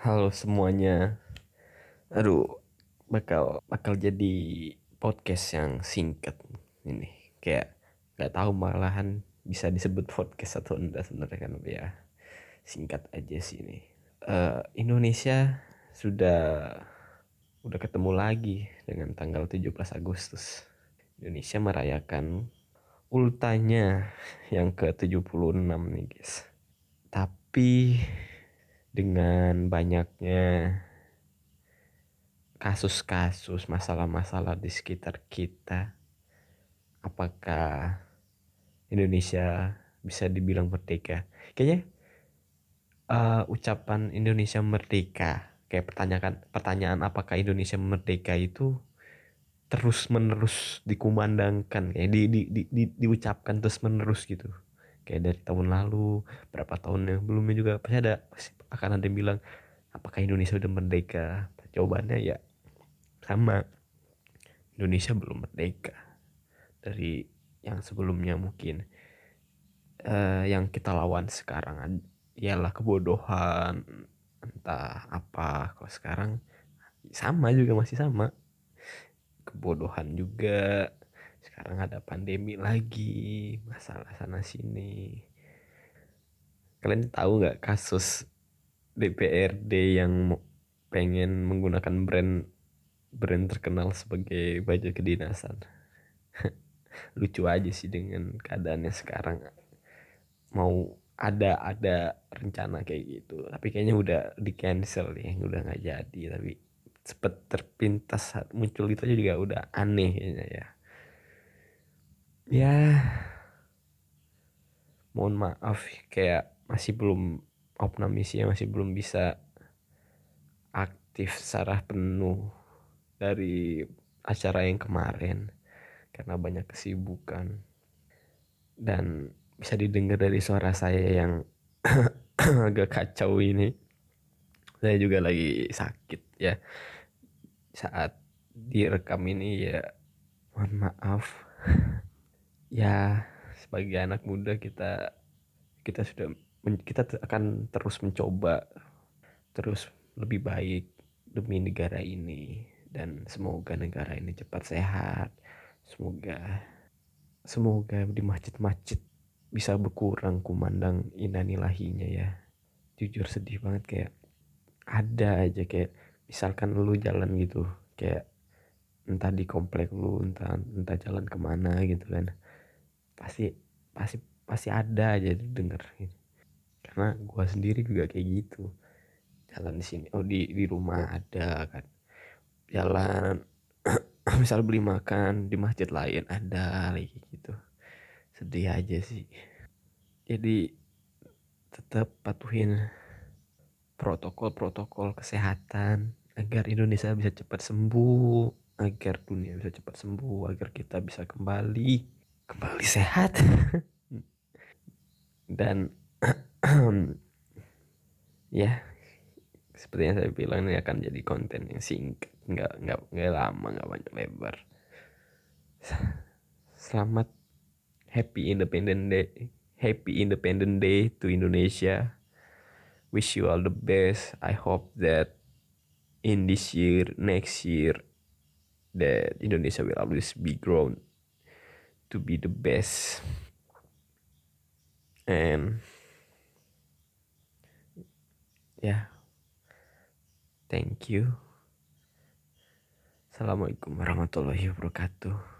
Halo semuanya. Aduh, bakal bakal jadi podcast yang singkat ini. Kayak nggak tahu malahan bisa disebut podcast atau enggak sebenarnya kan ya. Singkat aja sih ini. Eh, Indonesia sudah udah ketemu lagi dengan tanggal 17 Agustus. Indonesia merayakan ultanya yang ke-76 nih guys. Tapi dengan banyaknya kasus-kasus masalah-masalah di sekitar kita. Apakah Indonesia bisa dibilang merdeka? Kayaknya uh, ucapan Indonesia merdeka kayak pertanyaan pertanyaan apakah Indonesia merdeka itu terus menerus dikumandangkan kayak di, di, di, di, diucapkan terus menerus gitu. Kayak dari tahun lalu berapa tahun yang belumnya juga pasti ada pasti akan ada yang bilang apakah Indonesia udah merdeka? Jawabannya ya sama. Indonesia belum merdeka dari yang sebelumnya mungkin. Uh, yang kita lawan sekarang ialah kebodohan entah apa. Kalau sekarang sama juga masih sama. Kebodohan juga. Sekarang ada pandemi lagi masalah sana sini kalian tahu nggak kasus DPRD yang pengen menggunakan brand brand terkenal sebagai baju kedinasan. Lucu aja sih dengan keadaannya sekarang. Mau ada ada rencana kayak gitu. Tapi kayaknya udah di cancel ya udah nggak jadi. Tapi cepet terpintas muncul itu aja juga udah aneh kayaknya ya. Ya mohon maaf kayak masih belum Opnamisia masih belum bisa aktif secara penuh dari acara yang kemarin karena banyak kesibukan. Dan bisa didengar dari suara saya yang agak kacau ini. Saya juga lagi sakit ya. Saat direkam ini ya mohon maaf. Ya sebagai anak muda kita kita sudah kita akan terus mencoba terus lebih baik demi negara ini. Dan semoga negara ini cepat sehat. Semoga semoga di masjid-masjid bisa berkurang kumandang inanilahinya ya. Jujur sedih banget kayak ada aja kayak misalkan lu jalan gitu kayak entah di komplek lu entah entah jalan ke mana gitu kan. Pasti pasti pasti ada aja denger gitu. Karena gua sendiri juga kayak gitu. Jalan di sini oh di di rumah ada kan. Jalan misal beli makan di masjid lain ada lagi gitu. Sedih aja sih. Jadi tetap patuhin protokol-protokol kesehatan agar Indonesia bisa cepat sembuh agar dunia bisa cepat sembuh agar kita bisa kembali kembali sehat. Dan ya seperti yang saya bilang ini akan jadi konten yang singkat nggak nggak nggak lama nggak banyak lebar. Selamat happy independent day happy independent day to Indonesia. Wish you all the best. I hope that in this year next year that Indonesia will always be grown to be the best. And yeah Thank you. Assalamualaikum warahmatullahi wabarakatuh.